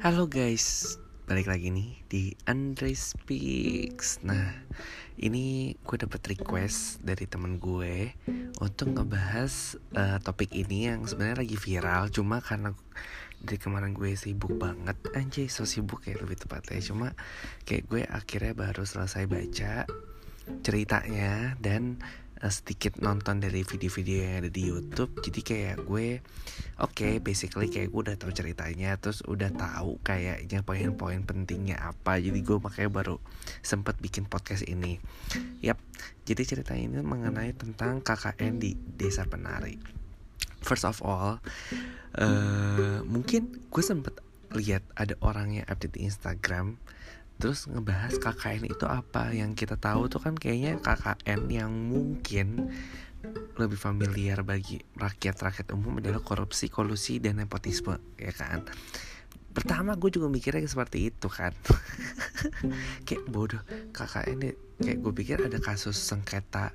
Halo guys, balik lagi nih di Andre Speaks. Nah, ini gue dapet request dari temen gue untuk ngebahas uh, topik ini yang sebenarnya lagi viral. Cuma karena dari kemarin gue sibuk banget, anjay so sibuk ya lebih tepatnya. Cuma kayak gue akhirnya baru selesai baca ceritanya dan sedikit nonton dari video-video yang ada di YouTube. Jadi kayak gue oke okay, basically kayak gue udah tahu ceritanya terus udah tahu kayaknya poin-poin pentingnya apa. Jadi gue makanya baru sempat bikin podcast ini. Yap. Jadi cerita ini mengenai tentang KKN di desa penari. First of all uh, mungkin gue sempet lihat ada orang yang update di Instagram terus ngebahas KKN itu apa? Yang kita tahu tuh kan kayaknya KKN yang mungkin lebih familiar bagi rakyat-rakyat umum adalah korupsi, kolusi, dan nepotisme ya kan? Pertama gue juga mikirnya seperti itu kan. Kayak bodoh KKN kayak gue pikir ada kasus sengketa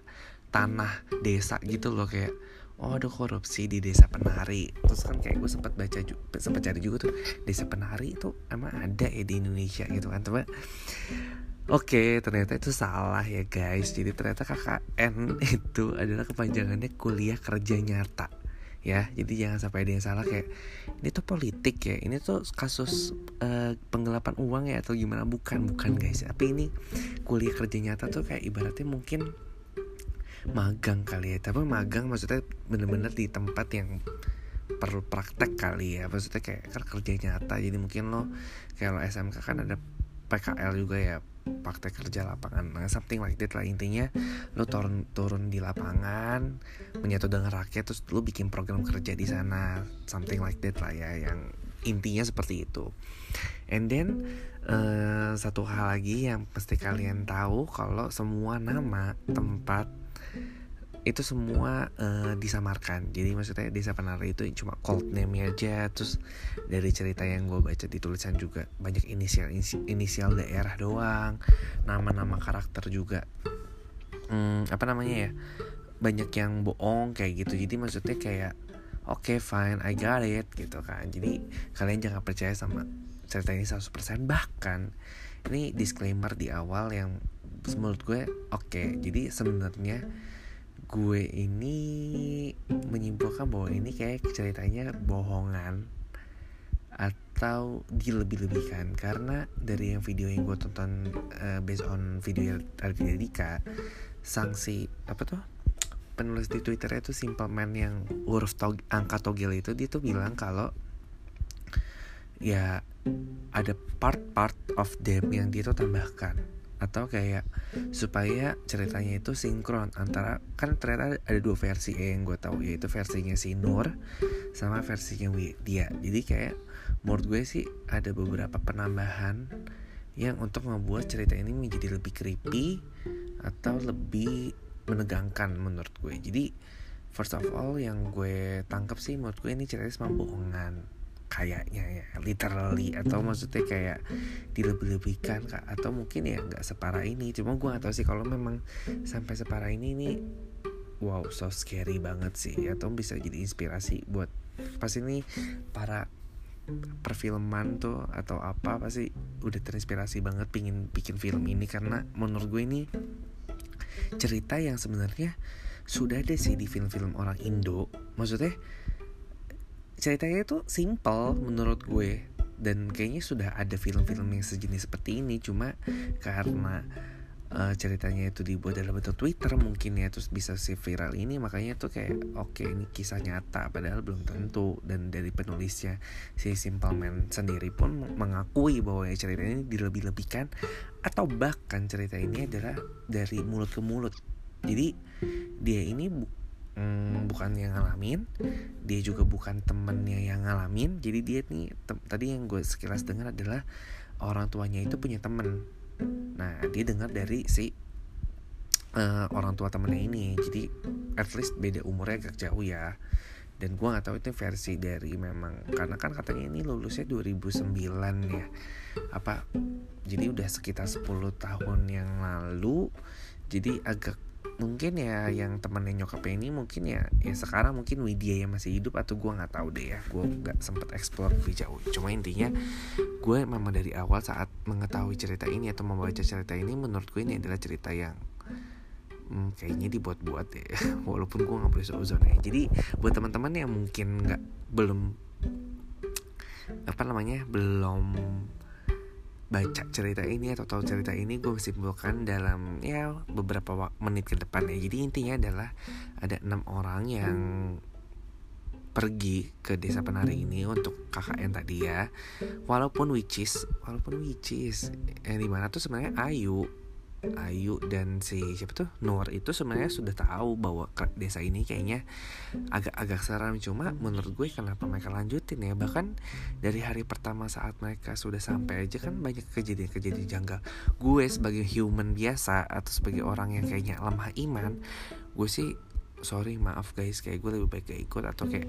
tanah desa gitu loh kayak oh ada korupsi di desa penari terus kan kayak gue sempat baca sempat cari juga tuh desa penari itu emang ada ya di Indonesia gitu kan coba Oke, ternyata itu salah ya guys. Jadi ternyata KKN itu adalah kepanjangannya kuliah kerja nyata. Ya, jadi jangan sampai ada yang salah kayak ini tuh politik ya. Ini tuh kasus uh, penggelapan uang ya atau gimana? Bukan, bukan guys. Tapi ini kuliah kerja nyata tuh kayak ibaratnya mungkin magang kali ya. Tapi magang maksudnya bener-bener di tempat yang perlu praktek kali ya. Maksudnya kayak kan kerja nyata jadi mungkin lo kalau SMK kan ada PKL juga ya praktek kerja lapangan. Nah, something like that lah. Intinya lo turun turun di lapangan menyatu dengan rakyat terus lo bikin program kerja di sana. Something like that lah ya yang intinya seperti itu. And then uh, satu hal lagi yang pasti kalian tahu kalau semua nama tempat itu semua uh, disamarkan. Jadi maksudnya desa penari itu cuma cold name aja. Terus dari cerita yang gue baca di tulisan juga banyak inisial inisial daerah doang. Nama-nama karakter juga. Hmm, apa namanya ya? Banyak yang bohong kayak gitu. Jadi maksudnya kayak oke okay, fine I got it gitu kan. Jadi kalian jangan percaya sama cerita ini 100% bahkan ini disclaimer di awal yang menurut gue oke. Okay, jadi sebenarnya gue ini menyimpulkan bahwa ini kayak ceritanya bohongan atau dilebih-lebihkan. Karena dari yang video yang gue tonton uh, based on video dari Dika sanksi apa tuh penulis di Twitter itu simple man yang huruf tog, angka togel itu dia tuh bilang kalau ya ada part-part of them yang dia tuh tambahkan atau kayak supaya ceritanya itu sinkron antara kan ternyata ada dua versi ya yang gue tahu yaitu versinya si Nur sama versinya dia jadi kayak menurut gue sih ada beberapa penambahan yang untuk membuat cerita ini menjadi lebih creepy atau lebih menegangkan menurut gue. Jadi first of all yang gue tangkap sih menurut gue ini ceritanya semua bohongan kayaknya ya literally atau maksudnya kayak dilebih-lebihkan kak. Atau mungkin ya nggak separah ini. Cuma gue gak tahu sih kalau memang sampai separah ini nih wow so scary banget sih. Atau bisa jadi inspirasi buat pas ini para perfilman tuh atau apa pasti udah terinspirasi banget pingin bikin film ini. Karena menurut gue ini cerita yang sebenarnya sudah ada sih di film-film orang Indo. Maksudnya ceritanya itu simple menurut gue. Dan kayaknya sudah ada film-film yang sejenis seperti ini. Cuma karena uh, ceritanya itu dibuat dalam bentuk Twitter mungkin ya terus bisa si viral ini makanya tuh kayak oke okay, ini kisah nyata padahal belum tentu. Dan dari penulisnya si Simple Man sendiri pun mengakui bahwa ya cerita ini dilebih-lebihkan atau bahkan cerita ini adalah dari mulut ke mulut. Jadi dia ini hmm, bukan yang ngalamin dia juga bukan temennya yang ngalamin. Jadi dia nih tadi yang gue sekilas dengar adalah orang tuanya itu punya temen. Nah dia dengar dari si uh, orang tua temennya ini. Jadi at least beda umurnya agak jauh ya. Dan gue nggak tahu itu versi dari memang karena kan katanya ini lulusnya 2009 ya. Apa jadi udah sekitar 10 tahun yang lalu. Jadi agak mungkin ya yang temennya nyokapnya ini mungkin ya ya sekarang mungkin Widya yang masih hidup atau gue nggak tahu deh ya. Gue nggak sempet explore lebih jauh. Cuma intinya gue memang dari awal saat mengetahui cerita ini atau membaca cerita ini menurut gue ini adalah cerita yang hmm, kayaknya dibuat-buat ya walaupun gue nggak boleh seuzon ya. Jadi buat teman-teman yang mungkin nggak belum apa namanya belum baca cerita ini atau tahu cerita ini gue simpulkan dalam ya beberapa menit ke depan ya. Jadi intinya adalah ada enam orang yang pergi ke desa penari ini untuk KKN tadi ya. Walaupun which is walaupun which is yang di mana tuh sebenarnya Ayu Ayu dan si siapa tuh? Nur itu sebenarnya sudah tahu bahwa desa ini kayaknya agak-agak seram. Cuma menurut gue kenapa mereka lanjutin ya? Bahkan dari hari pertama saat mereka sudah sampai aja kan banyak kejadian-kejadian janggal. Gue sebagai human biasa atau sebagai orang yang kayaknya lemah iman gue sih sorry maaf guys kayak gue lebih baik gak ikut atau kayak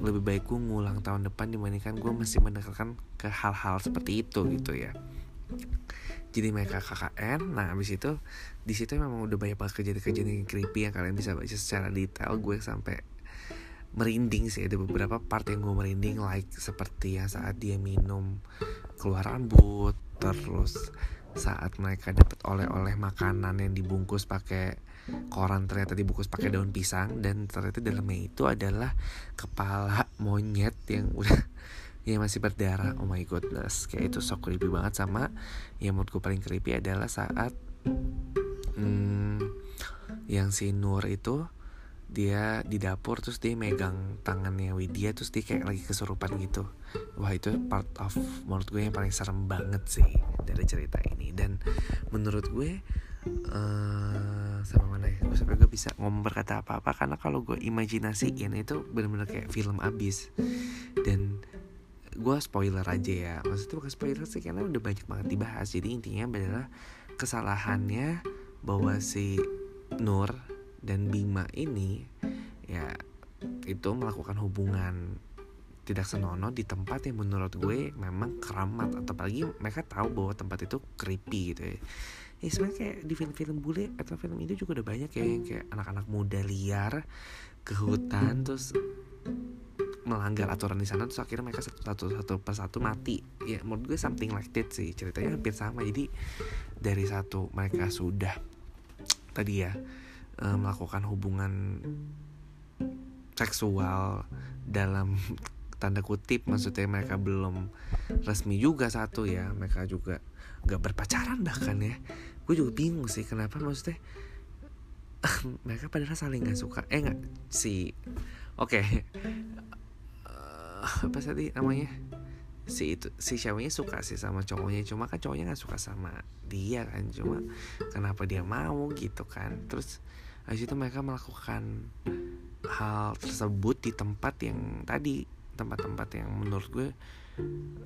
lebih baik gue ngulang tahun depan dibandingkan gue masih mendekatkan ke hal-hal seperti itu gitu ya jadi mereka KKN nah abis itu di situ memang udah banyak banget kejadian-kejadian yang creepy yang kalian bisa baca secara detail. Gue sampai merinding sih. Ada beberapa part yang gue merinding like seperti yang saat dia minum keluar rambut terus saat mereka dapat oleh-oleh makanan yang dibungkus pakai koran ternyata dibungkus pakai daun pisang dan ternyata dalamnya itu adalah kepala monyet yang udah yang masih berdarah. Oh my goodness. Kayak itu sok creepy banget sama yang menurutku paling creepy adalah saat hmm, yang si Nur itu dia di dapur terus dia megang tangannya Widya terus dia kayak lagi kesurupan gitu. Wah itu part of menurut gue yang paling serem banget sih dari cerita ini. Dan menurut gue uh, sama mana ya? Gue sampai gue bisa ngomong berkata apa-apa karena kalau gue imajinasiin itu bener-bener kayak film abis. Dan gue spoiler aja ya. Maksudnya bukan spoiler sih karena udah banyak banget dibahas. Jadi intinya adalah kesalahannya bahwa si Nur dan Bima ini ya itu melakukan hubungan tidak senonoh di tempat yang menurut gue memang keramat. Atau apalagi mereka tahu bahwa tempat itu creepy gitu ya. Ya sebenarnya kayak di film-film bule atau film itu juga udah banyak ya yang kayak anak-anak muda liar ke hutan terus melanggar aturan di sana terus akhirnya mereka satu satu satu persatu mati. Ya menurut gue something like that sih ceritanya hampir sama. Jadi dari satu mereka sudah tadi ya uh, melakukan hubungan seksual dalam tanda kutip maksudnya mereka belum resmi juga satu ya mereka juga gak berpacaran bahkan ya. Gue juga bingung sih kenapa maksudnya mereka padahal saling gak suka. Eh nggak si oke okay apa tadi namanya? Si itu si ceweknya suka sih sama cowoknya cuma kan cowoknya nggak suka sama dia kan cuma kenapa dia mau gitu kan. Terus habis itu mereka melakukan hal tersebut di tempat yang tadi tempat-tempat yang menurut gue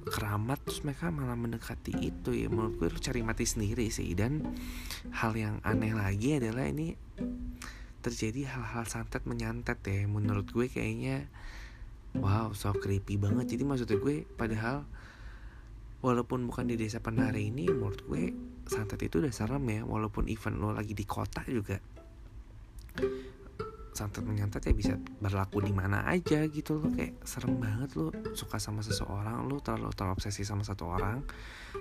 keramat terus mereka malah mendekati itu ya. Menurut gue cari mati sendiri sih. Dan hal yang aneh lagi adalah ini terjadi hal-hal santet menyantet ya. Menurut gue kayaknya wow so creepy banget. Jadi maksudnya gue padahal walaupun bukan di desa penari ini menurut gue santet itu udah serem ya. Walaupun event lo lagi di kota juga santet menyantet ya bisa berlaku di mana aja gitu loh kayak serem banget lo suka sama seseorang lo terlalu terobsesi sama satu orang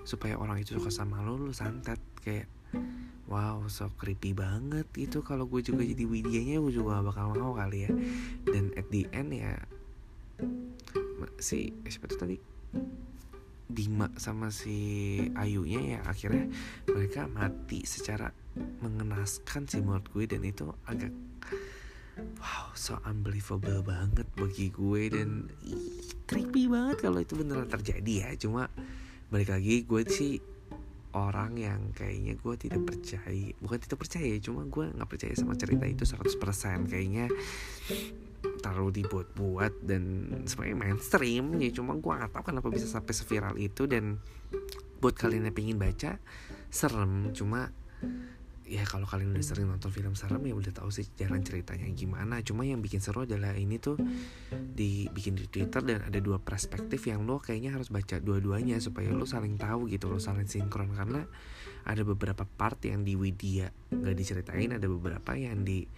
supaya orang itu suka sama lo lo santet. Kayak wow so creepy banget itu kalau gue juga jadi widianya gue juga bakal mau kali ya. Dan at the end ya si siapa tuh tadi? Bima sama si Ayunya ya akhirnya mereka mati secara mengenaskan sih menurut gue dan itu agak wow so unbelievable banget bagi gue dan ih, creepy banget kalau itu beneran terjadi ya. Cuma balik lagi gue sih orang yang kayaknya gue tidak percaya bukan tidak percaya cuma gue nggak percaya sama cerita itu 100% kayaknya terlalu dibuat-buat dan sebenarnya mainstream ya. Cuma gue nggak tahu kenapa bisa sampai seviral itu dan buat kalian yang pengen baca serem. Cuma ya kalau kalian udah sering nonton film serem ya udah tahu sih jalan ceritanya gimana. Cuma yang bikin seru adalah ini tuh dibikin di Twitter dan ada dua perspektif yang lo kayaknya harus baca dua-duanya supaya lo saling tahu gitu lo saling sinkron. Karena ada beberapa part yang di Widya nggak diceritain ada beberapa yang di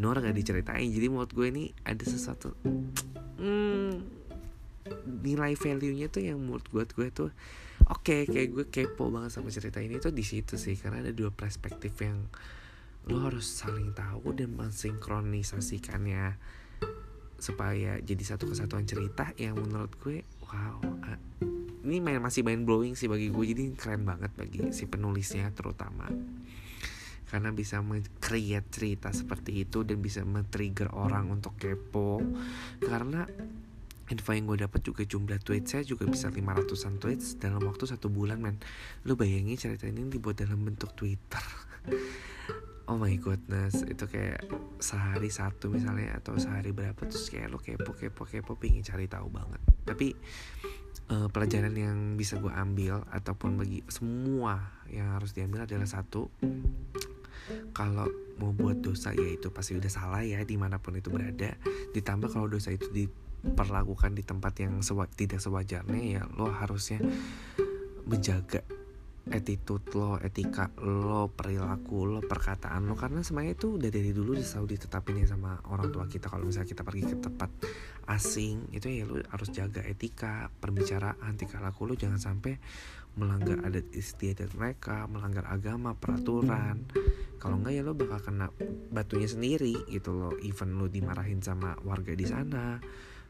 Nor gak diceritain. Jadi menurut gue ini ada sesuatu hmm, nilai value-nya tuh yang menurut gue gue tuh oke okay, kayak gue kepo banget sama cerita ini tuh di situ sih. Karena ada dua perspektif yang lo harus saling tahu dan mensinkronisasikannya supaya jadi satu kesatuan cerita yang menurut gue wow uh, ini main masih main blowing sih bagi gue. Jadi keren banget bagi si penulisnya terutama karena bisa meng-create cerita seperti itu dan bisa men-trigger orang untuk kepo. Karena info yang gue dapat juga jumlah tweet saya juga bisa 500an tweets dalam waktu satu bulan men. Lu bayangin cerita ini dibuat dalam bentuk twitter. Oh my goodness itu kayak sehari satu misalnya atau sehari berapa terus kayak lo kepo kepo kepo pingin cari tahu banget. Tapi uh, pelajaran yang bisa gue ambil ataupun bagi semua yang harus diambil adalah satu kalau mau buat dosa ya itu pasti udah salah ya di mana pun itu berada. Ditambah kalau dosa itu di perlakukan di tempat yang sewa, tidak sewajarnya ya lo harusnya menjaga attitude lo, etika lo, perilaku lo, perkataan lo. Karena semuanya itu udah dari dulu selalu ditetapin ya sama orang tua kita. Kalau misalnya kita pergi ke tempat asing itu ya lo harus jaga etika, perbicaraan, tingkah laku lo. Jangan sampai melanggar adat istiadat mereka, melanggar agama, peraturan. Kalau enggak ya lo bakal kena batunya sendiri gitu lo, even lo dimarahin sama warga di sana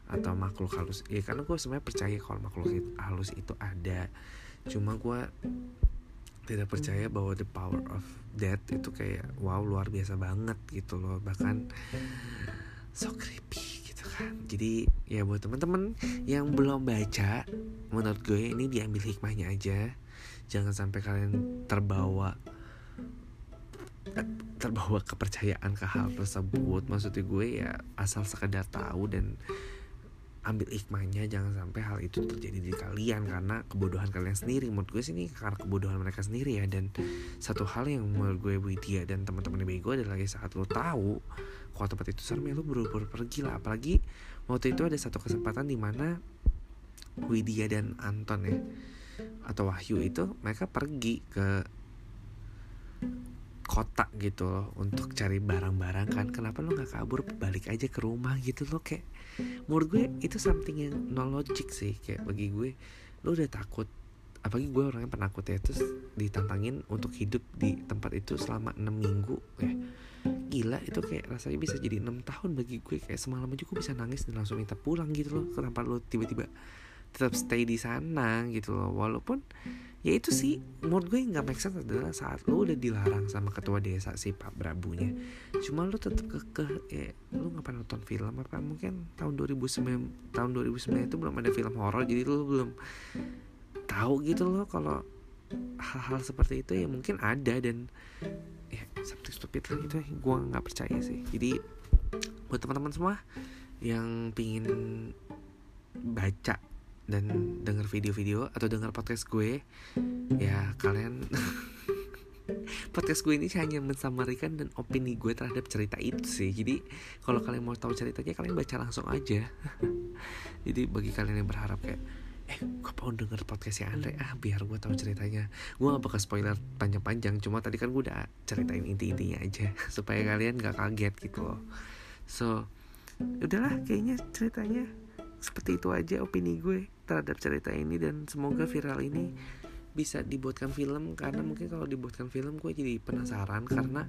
atau makhluk halus. Ya karena gue sebenarnya percaya kalau makhluk halus itu ada. Cuma gue tidak percaya bahwa the power of death itu kayak wow luar biasa banget gitu loh. Bahkan so creepy gitu kan. Jadi ya buat teman-teman yang belum baca menurut gue ini diambil hikmahnya aja. Jangan sampai kalian terbawa terbawa kepercayaan ke hal tersebut. Maksudnya gue ya asal sekedar tahu dan ambil hikmahnya jangan sampai hal itu terjadi di kalian karena kebodohan kalian sendiri. Menurut gue sih ini karena kebodohan mereka sendiri ya. Dan satu hal yang menurut gue Widya dan teman-teman bego adalah saat lo tahu kalau tempat itu serem ya lo buru-buru pergi lah. Apalagi waktu itu ada satu kesempatan di mana Widya dan Anton ya atau Wahyu itu mereka pergi ke kota gitu loh untuk cari barang-barang kan. Kenapa lo nggak kabur? Balik aja ke rumah gitu loh kayak menurut gue itu something yang no logic sih kayak bagi gue lo udah takut apalagi gue orangnya penakut ya terus ditantangin untuk hidup di tempat itu selama enam minggu ya. Gila itu kayak rasanya bisa jadi enam tahun bagi gue kayak semalam aja gue bisa nangis dan langsung minta pulang gitu loh kenapa lo tiba-tiba tetap stay di sana gitu loh. Walaupun ya itu sih menurut gue nggak make sense adalah saat lo udah dilarang sama ketua desa si Pak Brabunya. Cuma lo tetap ke ya, lo nggak pernah nonton film apa mungkin tahun 2009 tahun 2009 itu belum ada film horor jadi lo belum tahu gitu loh kalau hal-hal seperti itu ya mungkin ada dan ya something stupid lah gitu gue nggak percaya sih. Jadi buat teman-teman semua yang pingin baca dan denger video-video atau denger podcast gue ya kalian podcast gue ini hanya mensamarikan dan opini gue terhadap cerita itu sih. Jadi kalau kalian mau tahu ceritanya kalian baca langsung aja. Jadi bagi kalian yang berharap kayak eh gue mau denger podcastnya Andre? Ah biar gue tahu ceritanya. Gue gak bakal spoiler panjang-panjang cuma tadi kan gue udah ceritain inti-intinya aja supaya kalian gak kaget gitu loh. So udahlah kayaknya ceritanya seperti itu aja opini gue terhadap cerita ini dan semoga viral ini bisa dibuatkan film karena mungkin kalau dibuatkan film gue jadi penasaran karena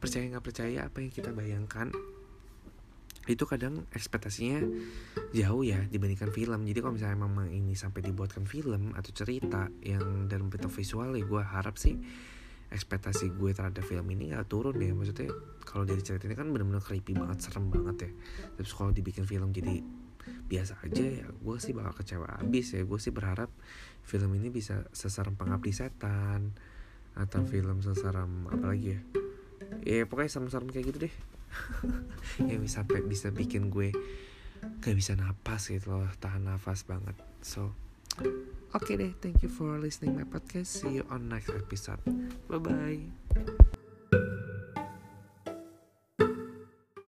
percaya nggak percaya apa yang kita bayangkan itu kadang ekspektasinya jauh ya dibandingkan film. Jadi kalau misalnya memang ini sampai dibuatkan film atau cerita yang dalam bentuk visual ya gue harap sih ekspektasi gue terhadap film ini gak turun ya. Maksudnya kalau dari cerita ini kan benar-benar creepy banget serem banget ya. Terus kalau dibikin film jadi biasa aja ya gue sih bakal kecewa abis ya. Gue sih berharap film ini bisa seserem pengabdi setan atau film seserem apa lagi ya? Ya pokoknya serem-serem kayak gitu deh. Yang bisa bisa bikin gue gak bisa napas gitu loh tahan nafas banget. So oke okay deh thank you for listening my podcast. See you on next episode. Bye bye